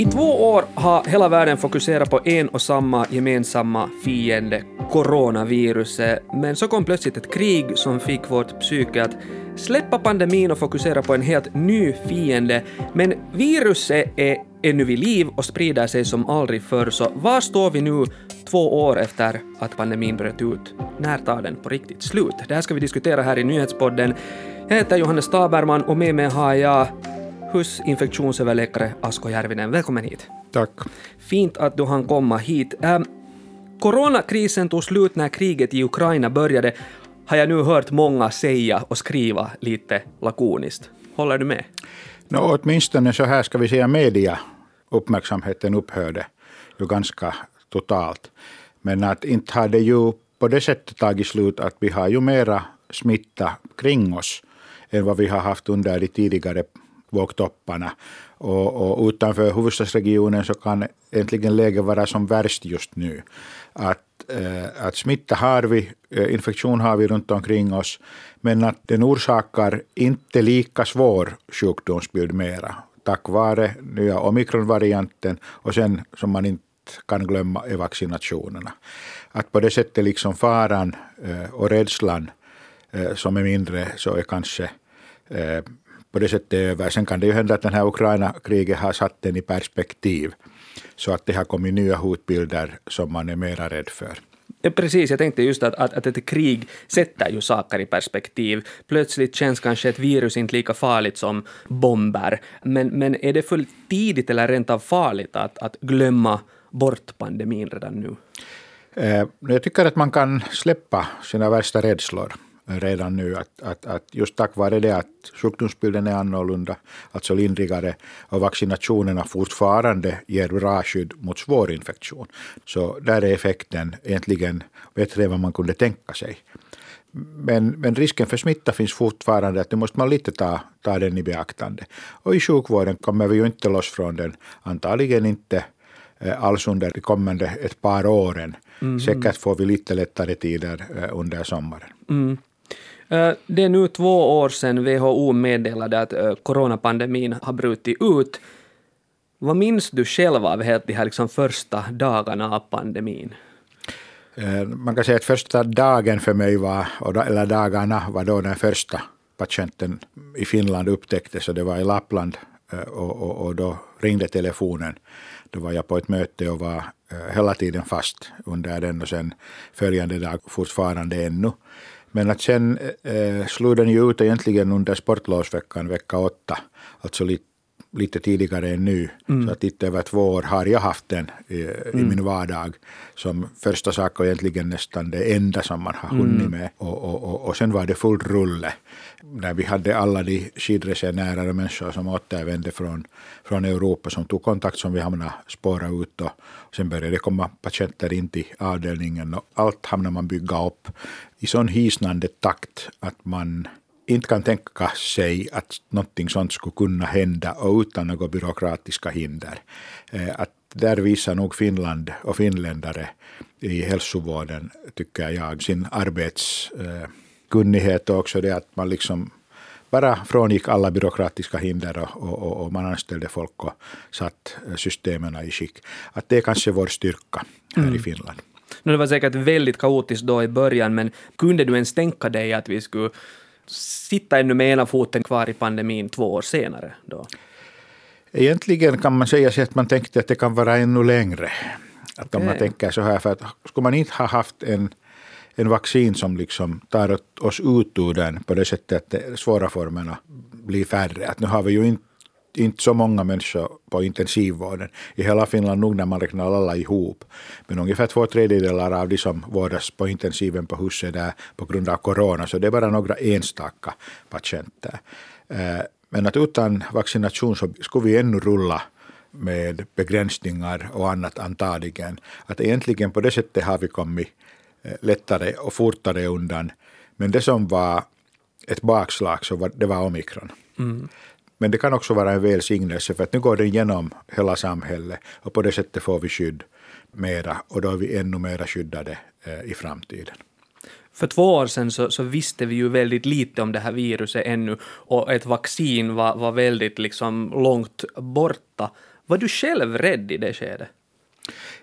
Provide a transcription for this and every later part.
I två år har hela världen fokuserat på en och samma gemensamma fiende, coronaviruset, men så kom plötsligt ett krig som fick vårt psyke att släppa pandemin och fokusera på en helt ny fiende, men viruset är ännu vid liv och sprider sig som aldrig förr, så var står vi nu två år efter att pandemin bröt ut? När tar den på riktigt slut? Det här ska vi diskutera här i nyhetspodden. Jag heter Johannes Taberman och med mig har jag HUS-infektionsöverläkare Asko Järvinen. Välkommen hit. Tack. Fint att du hann komma hit. Ähm, coronakrisen tog slut när kriget i Ukraina började, har jag nu hört många säga och skriva lite lakoniskt. Håller du med? No, åtminstone så här ska vi säga media uppmärksamheten upphörde ju ganska totalt. Men att inte har det ju på det sättet tagit slut att vi har ju mera smitta kring oss än vad vi har haft under de tidigare vågtopparna. Och, och utanför huvudstadsregionen så kan äntligen läget vara som värst just nu. Att, eh, att smitta har vi, eh, infektion har vi runt omkring oss, men att den orsakar inte lika svår sjukdomsbild mera tack vare nya omikronvarianten och sen som man inte kan glömma är vaccinationerna. Att på det sättet liksom faran eh, och rädslan eh, som är mindre så är kanske eh, på det sättet över. Sen kan det ju hända att den här Ukraina-kriget har satt den i perspektiv så att det har kommit nya hotbilder som man är mera rädd för. Ja, precis, jag tänkte just att, att, att ett krig sätter ju saker i perspektiv. Plötsligt känns kanske ett virus inte lika farligt som bomber. Men, men är det för tidigt eller rent av farligt att, att glömma bort pandemin redan nu? Eh, jag tycker att man kan släppa sina värsta rädslor redan nu. Att, att, att just tack vare det att sjukdomsbilden är annorlunda, alltså lindrigare, och vaccinationerna fortfarande ger bra skydd mot svår infektion. Så där är effekten egentligen bättre än vad man kunde tänka sig. Men, men risken för smitta finns fortfarande, att nu måste man lite ta, ta den i beaktande. Och i sjukvården kommer vi ju inte loss från den, antagligen inte eh, alls under de kommande ett par åren. Mm. Säkert får vi lite lättare tider eh, under sommaren. Mm. Eh, det är nu två år sedan WHO meddelade att eh, coronapandemin har brutit ut. Vad minns du själv av helt de här liksom första dagarna av pandemin? Eh, man kan säga att första dagen för mig var, eller dagarna var då den första patienten i Finland upptäcktes och det var i Lappland och, och, och då ringde telefonen. Då var jag på ett möte och var hela tiden fast under den och sen följande dag fortfarande ännu. Men att sen eh, eh, slog den ju ut egentligen under sportlovsveckan, vecka åtta, alltså lite, lite tidigare än nu. Mm. Så att lite över två år har jag haft den i, mm. i min vardag som första sak och egentligen nästan det enda som man har hunnit mm. med. Och, och, och, och sen var det full rulle när vi hade alla de skidresenärer och människor som återvände från, från Europa som tog kontakt som vi hamnade spåra ut och sen började det komma patienter in till avdelningen och allt hamnade man bygga upp i sån hisnande takt att man inte kan tänka sig att någonting sånt skulle kunna hända och utan några byråkratiska hinder. Eh, att där visar nog Finland och finländare i hälsovården, tycker jag, sin arbetskunnighet och också det att man liksom bara frångick alla byråkratiska hinder och, och, och, man anställde folk och satt systemen i skick. Att det är kanske vår styrka här mm. i Finland. det var säkert väldigt kaotiskt då i början, men kunde du ens tänka dig att vi skulle sitta ännu med ena foten kvar i pandemin två år senare? Då? Egentligen kan man säga att man tänkte att det kan vara ännu längre. Att okay. om man tänker så här, för att skulle man inte ha haft en, en vaccin som liksom tar oss ut ur den på det sättet att de svåra formerna blir färre. Att nu har vi ju inte inte så många människor på intensivvården. I hela Finland nog när man räknar alla ihop. Men ungefär två tredjedelar av de som vårdas på intensiven på huset där på grund av corona. Så det är bara några enstaka patienter. Eh, men att utan vaccination så skulle vi ännu rulla med begränsningar och annat antagligen. Att egentligen på det sättet har vi kommit eh, lättare och fortare undan. Men det som var ett bakslag så var, det var omikron. Mm. Men det kan också vara en välsignelse för att nu går den genom hela samhället och på det sättet får vi skydd mera och då är vi ännu mera skyddade eh, i framtiden. För två år sedan så, så, visste vi ju väldigt lite om det här viruset ännu och ett vaccin var, var väldigt liksom långt borta. Var du själv rädd i det skedet?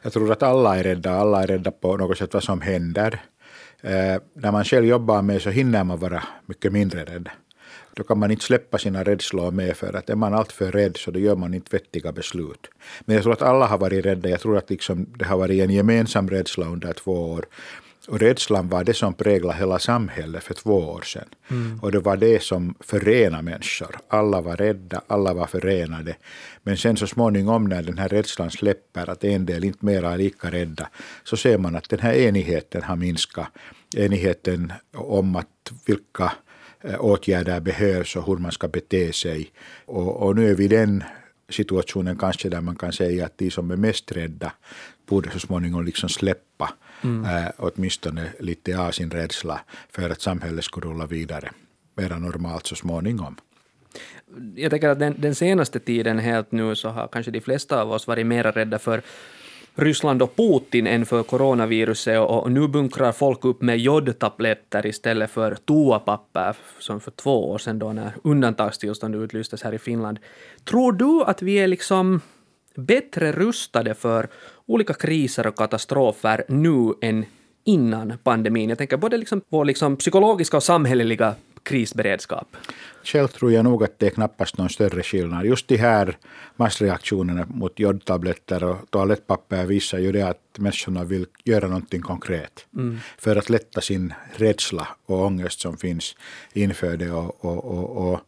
Jag tror att alla är rädda. Alla är rädda på något sätt vad som händer. Eh, när man själv jobbar med så hinner man vara mycket mindre rädd. Då kan man inte släppa sina rädslor med för att är man alltför rädd så då gör man inte vettiga beslut. Men jag tror att alla har varit rädda. Jag tror att liksom det har varit en gemensam rädsla under två år. Och rädslan var det som präglade hela samhället för två år sedan. Mm. Och det var det som förenade människor. Alla var rädda, alla var förenade. Men sen så småningom när den här rädslan släpper, att en del inte mera är lika rädda, så ser man att den här enigheten har minskat. Enigheten om att vilka åtgärder behövs och hur man ska bete sig. Och, och nu är vi i den situationen kanske där man kan säga att de som är mest rädda borde så småningom liksom släppa mm. äh, åtminstone lite av sin rädsla för att samhället skulle rulla vidare mera normalt så småningom. Jag tänker att den, den, senaste tiden helt nu så har kanske de flesta av oss varit mera rädda för Ryssland och Putin än för coronaviruset och nu bunkrar folk upp med jodtabletter istället för toapapper som för två år sedan då när undantagstillstånd utlystes här i Finland. Tror du att vi är liksom bättre rustade för olika kriser och katastrofer nu än innan pandemin. Jag tänker både liksom vår liksom psykologiska och samhälleliga krisberedskap. Själv tror jag nog att det är knappast någon större skillnad. Just de här massreaktionerna mot jodtabletter och toalettpapper visar ju det att människorna vill göra någonting konkret mm. för att lätta sin rädsla och ångest som finns inför det och, och, och, och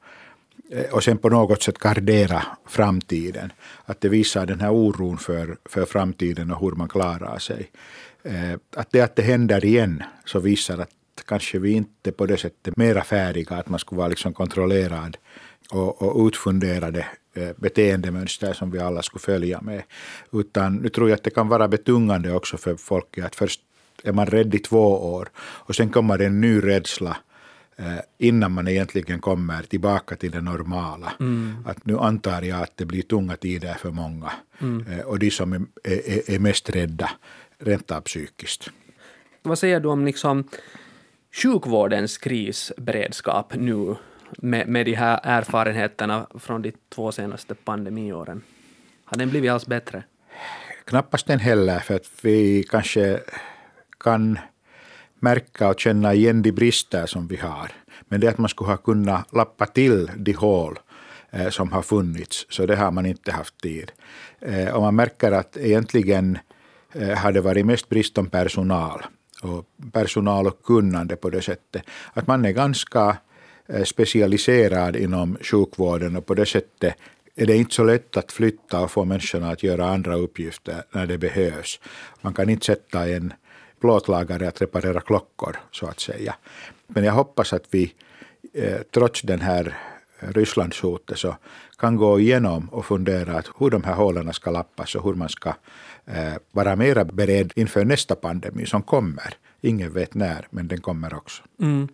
och sen på något sätt gardera framtiden. Att det visar den här oron för, för framtiden och hur man klarar sig. Eh, att det att det händer igen så visar att kanske vi inte på det sättet mera färdiga, att man skulle vara liksom kontrollerad och, och utfunderade eh, beteendemönster som vi alla skulle följa med. Utan nu tror jag att det kan vara betungande också för folk att först är man rädd i två år och sen kommer en ny rädsla Eh, innan man egentligen kommer tillbaka till det normala. Mm. Att nu antar jag att det blir tunga tider för många. Mm. Eh, och de som är, är, är mest rädda, rent av psykiskt. Vad säger du om liksom sjukvårdens krisberedskap nu med, med de här erfarenheterna från de två senaste pandemiåren? Har den blivit alls bättre? Knappast den heller, för att vi kanske kan märka och känna igen de brister som vi har. Men det att man skulle ha kunnat lappa till de hål eh, som har funnits, så det har man inte haft tid. Eh, och man märker att egentligen eh, har det varit mest brist om personal. Och personal och kunnande på det sättet. Att man är ganska eh, specialiserad inom sjukvården och på det sättet är det inte så lätt att flytta och få människorna att göra andra uppgifter när det behövs. Man kan inte sätta en plåtlagare att reparera klockor, så att säga. Men jag hoppas att vi eh, trots den här Rysslandshotet så kan gå igenom och fundera att hur de här hålen ska lappas och hur man ska eh, vara mera beredd inför nästa pandemi som kommer. Ingen vet när, men den kommer också. Mm.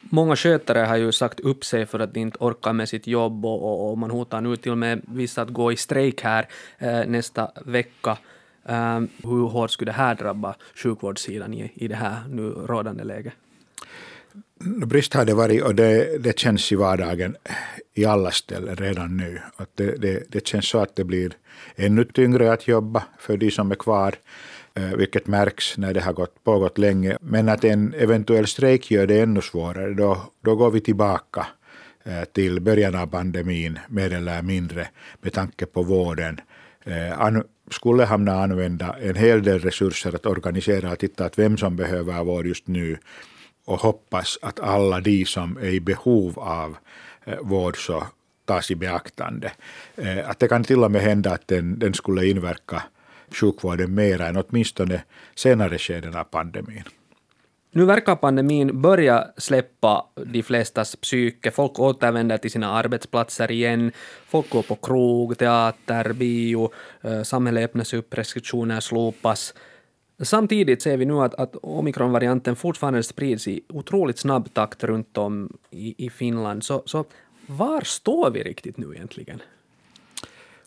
Många skötare har ju sagt upp sig för att de inte orkar med sitt jobb och, och, och man hotar nu till och med vissa att gå i strejk här eh, nästa vecka. Eh, hur hårt skulle det här drabba sjukvårdssidan i, i det här nu rådande läget? Brist har det varit och det, det känns i vardagen i alla ställen redan nu. Att det, det, det känns så att det blir ännu tyngre att jobba för de som är kvar, eh, vilket märks när det har gått, pågått länge. Men att en eventuell strejk gör det ännu svårare. Då, då går vi tillbaka eh, till början av pandemin, mer eller mindre, med tanke på vården. Eh, skulle hamna använda en hel del resurser att organisera och titta att vem som behöver vård just nu och hoppas att alla de som är i behov av eh, vård så tas i beaktande. Eh, att det kan till och med hända att den, den skulle inverka sjukvården mer än åtminstone senare skeden av pandemin. Nu verkar pandemin börja släppa de flestas psyke. Folk återvänder till sina arbetsplatser igen. Folk går på krog, teater, bio. Eh, samhället öppnas upp, restriktioner slopas. Samtidigt ser vi nu att, att omikronvarianten fortfarande sprids i otroligt snabb takt runt om i, i Finland. Så, så var står vi riktigt nu egentligen?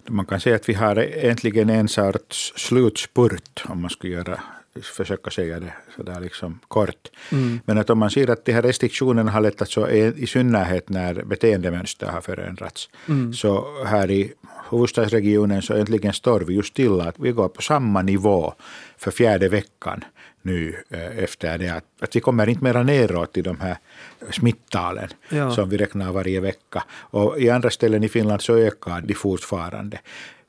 Man kan säga att vi har äntligen en sorts slutspurt, om man skulle göra försöka säga det sådär liksom kort. Mm. Men att om man ser att de här restriktionerna har lättat så i synnerhet när beteendemönster har förändrats. Mm. Så här i huvudstadsregionen så äntligen står vi ju stilla. Att vi går på samma nivå för fjärde veckan nu eh, efter det att, att vi kommer inte mera neråt i de här smittalen ja. som vi räknar varje vecka. Och i andra ställen i Finland så ökar de fortfarande.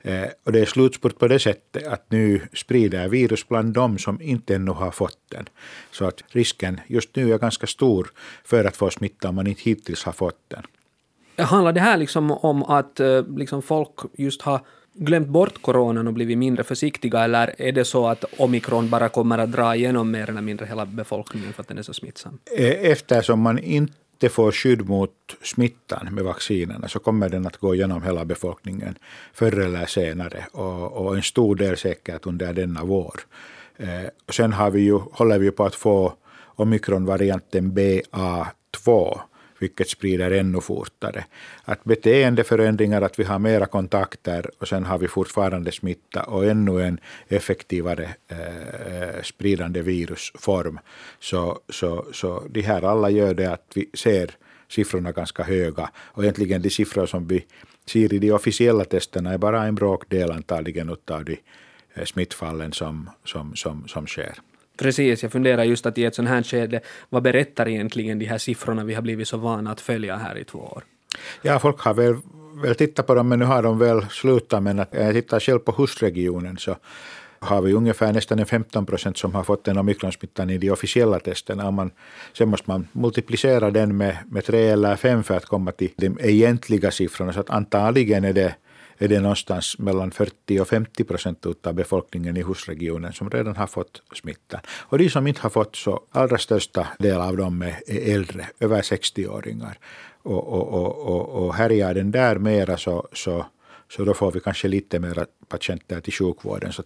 Eh, och det är slutspurt på det sättet att nu sprider virus bland dem som inte ännu har fått den. Så att risken just nu är ganska stor för att få smitta om man inte hittills har fått den. Handlar det här liksom om att eh, liksom folk just har glömt bort coronan och blivit mindre försiktiga eller är det så att omikron bara kommer att dra igenom mer eller mindre hela befolkningen för att den är så smittsam? Eh, eftersom man inte inte får skydd mot smittan med vaccinerna så kommer den att gå igenom hela befolkningen förr eller senare och, och en stor del säkert under denna vår. Eh, sen har vi ju, håller vi på att få omikronvarianten BA2 vilket sprider ännu fortare. Att beteendeförändringar, att vi har mera kontakter och sen har vi fortfarande smitta och ännu en effektivare eh, spridande virusform. Så, så, så de här alla gör det att vi ser siffrorna ganska höga och egentligen de siffror som vi ser i de officiella testerna är bara en bråkdel antagligen av de eh, smittfallen som, som, som, som sker. Precis, jag funderar just att i ett sånt här skede, vad berättar egentligen de här siffrorna vi har blivit så vana att följa här i två år? Ja, folk har väl, väl tittat på dem, men nu har de väl slutat. Men att jag tittar själv på hustregionen, så har vi ungefär nästan en 15 procent som har fått den omikronsmittan i de officiella testerna. man, sen måste man multiplicera den med, med tre eller fem för att komma till de egentliga siffrorna. Så att antagligen är det är det någonstans mellan 40 och 50 procent av befolkningen i husregionen som redan har fått smittan. Och de som inte har fått så allra största del av dem är äldre, över 60-åringar. Och, och, och, och, och härjar den där mera så, så, så då får vi kanske lite mera patienter till sjukvården. Så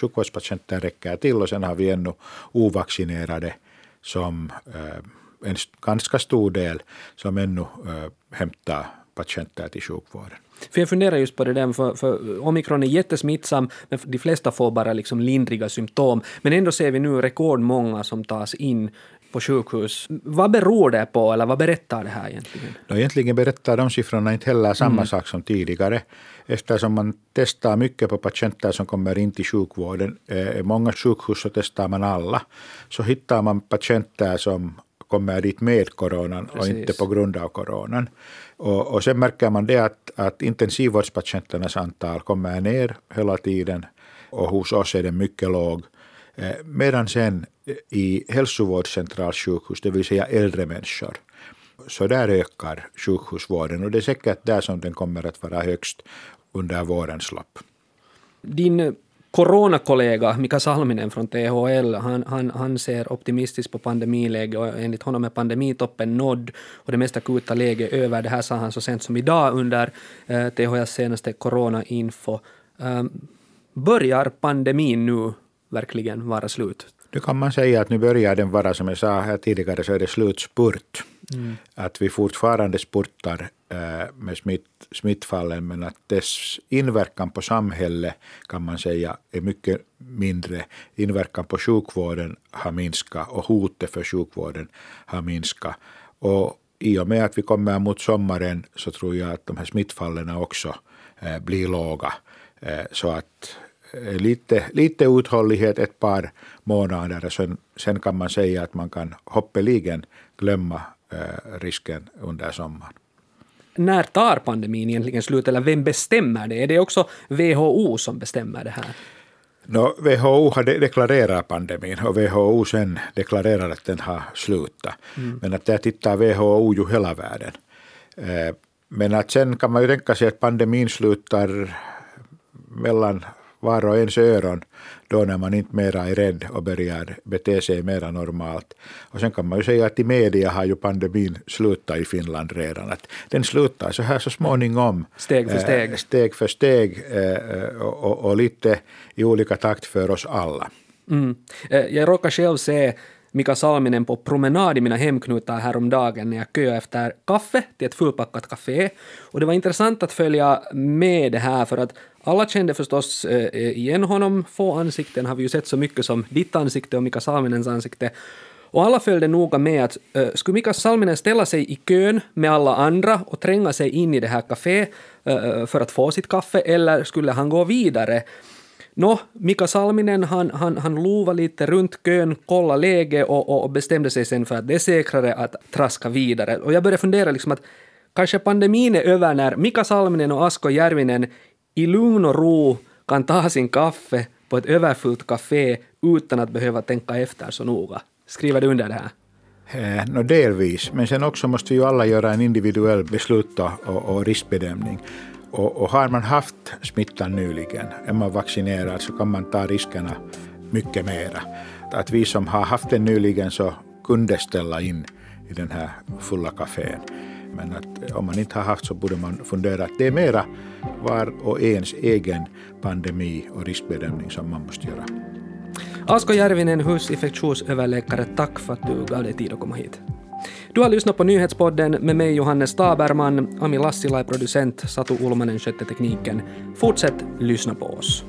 sjukvårdspatienter räcker till och sen har vi ännu ovaccinerade som eh, en ganska stor del som ännu eh, hämtar patienter till sjukvården. För jag funderar just på det där, för, för omikron är jättesmittsam, men de flesta får bara liksom lindriga symptom. Men ändå ser vi nu rekordmånga som tas in på sjukhus. Vad beror det på, eller vad berättar det här egentligen? No, egentligen berättar de siffrorna inte heller samma mm. sak som tidigare. Eftersom man testar mycket på patienter som kommer in till sjukvården, eh, många sjukhus så testar man alla, så hittar man patienter som kommer dit med coronan Precis. och inte på grund av coronan. Och, och sen märker man det att, att intensivvårdspatienternas antal kommer ner hela tiden och hos oss är den mycket låg. Eh, medan sen i hälsovårdscentralsjukhus, det vill säga äldre människor, så där ökar sjukhusvården och det är säkert där som den kommer att vara högst under vårens lopp. Din coronakollega Mika Salminen från THL, han, han, han ser optimistiskt på pandemiläget och enligt honom är pandemitoppen nådd och det mest akuta läget över. Det här sa han så sent som idag under eh, THLs senaste coronainfo. Eh, börjar pandemin nu verkligen vara slut? Nu kan man säga att nu börjar den vara, som jag sa här tidigare, så är det slutspurt. Mm. Att vi fortfarande spurtar äh, med smitt, smittfallen, men att dess inverkan på samhället kan man säga är mycket mindre. Inverkan på sjukvården har minskat och hotet för sjukvården har minskat. Och i och med att vi kommer mot sommaren så tror jag att de här smittfallen också äh, blir låga. Äh, så att lite, lite uthållighet ett par månader. Sen, sen kan man säga att man kan hoppeligen glömma eh, risken under sommaren. När tar pandemin egentligen slut, eller vem bestämmer det? Är det också WHO som bestämmer det här? No, WHO har deklarerat pandemin och WHO sen deklarerar att den har slutat. Mm. Men att där tittar WHO ju hela världen. Eh, men att sen kan man ju tänka sig att pandemin slutar mellan var och ens öron då när man inte mera är rädd och börjar bete sig mera normalt. Och sen kan man ju säga att i media har ju pandemin slutat i Finland redan. Att den slutar så här så småningom. Steg för steg. Eh, steg för steg eh, och, och, och, lite i olika takt för oss alla. Mm. Eh, jag råkar själv se Mika Salminen på promenad i mina hemknutar häromdagen när jag köade efter kaffe till ett fullpackat café. Och det var intressant att följa med det här för att alla kände förstås eh, eh, igen honom. Få ansikten har vi ju sett så mycket som ditt ansikte och Mika Salminens ansikte. Och alla följde noga med att uh, skulle Mika Salminen ställa sig i kön med alla andra och tränga sig in i det här kaféet uh, för att få sitt kaffe eller skulle han gå vidare? Nå, Mika Salminen han, han, han lovade lite runt kön, kolla läge och, och bestämde sig sen för att det är säkrare att traska vidare. Och jag började fundera liksom att kanske pandemin är över när Mika Salminen och Asko Järvinen i lugn och ro kan ta sin kaffe på ett överfullt café utan att behöva tänka efter så noga. Skriver du under det här? Eh, no, delvis, men sen också måste ju alla göra en individuell beslut och, och riskbedömning. Och, och, har man haft smittan nyligen, är man vaccinerad, så kan man ta riskerna mycket mera. Att vi som har haft den nyligen så kunde ställa in i den här fulla kafén. Men att om man inte har haft så borde man fundera att det är mera var och ens egen pandemi och riskbedömning som man måste göra. Asko Järvinen, husinfektionsöverläkare, tack för att du gav dig tid att komma hit. Du har lyssnat på nyhetspodden med mig Johannes Taberman, Ami Lassila är producent, Satu Ulmanen skötte tekniken. Fortsätt lyssna på oss.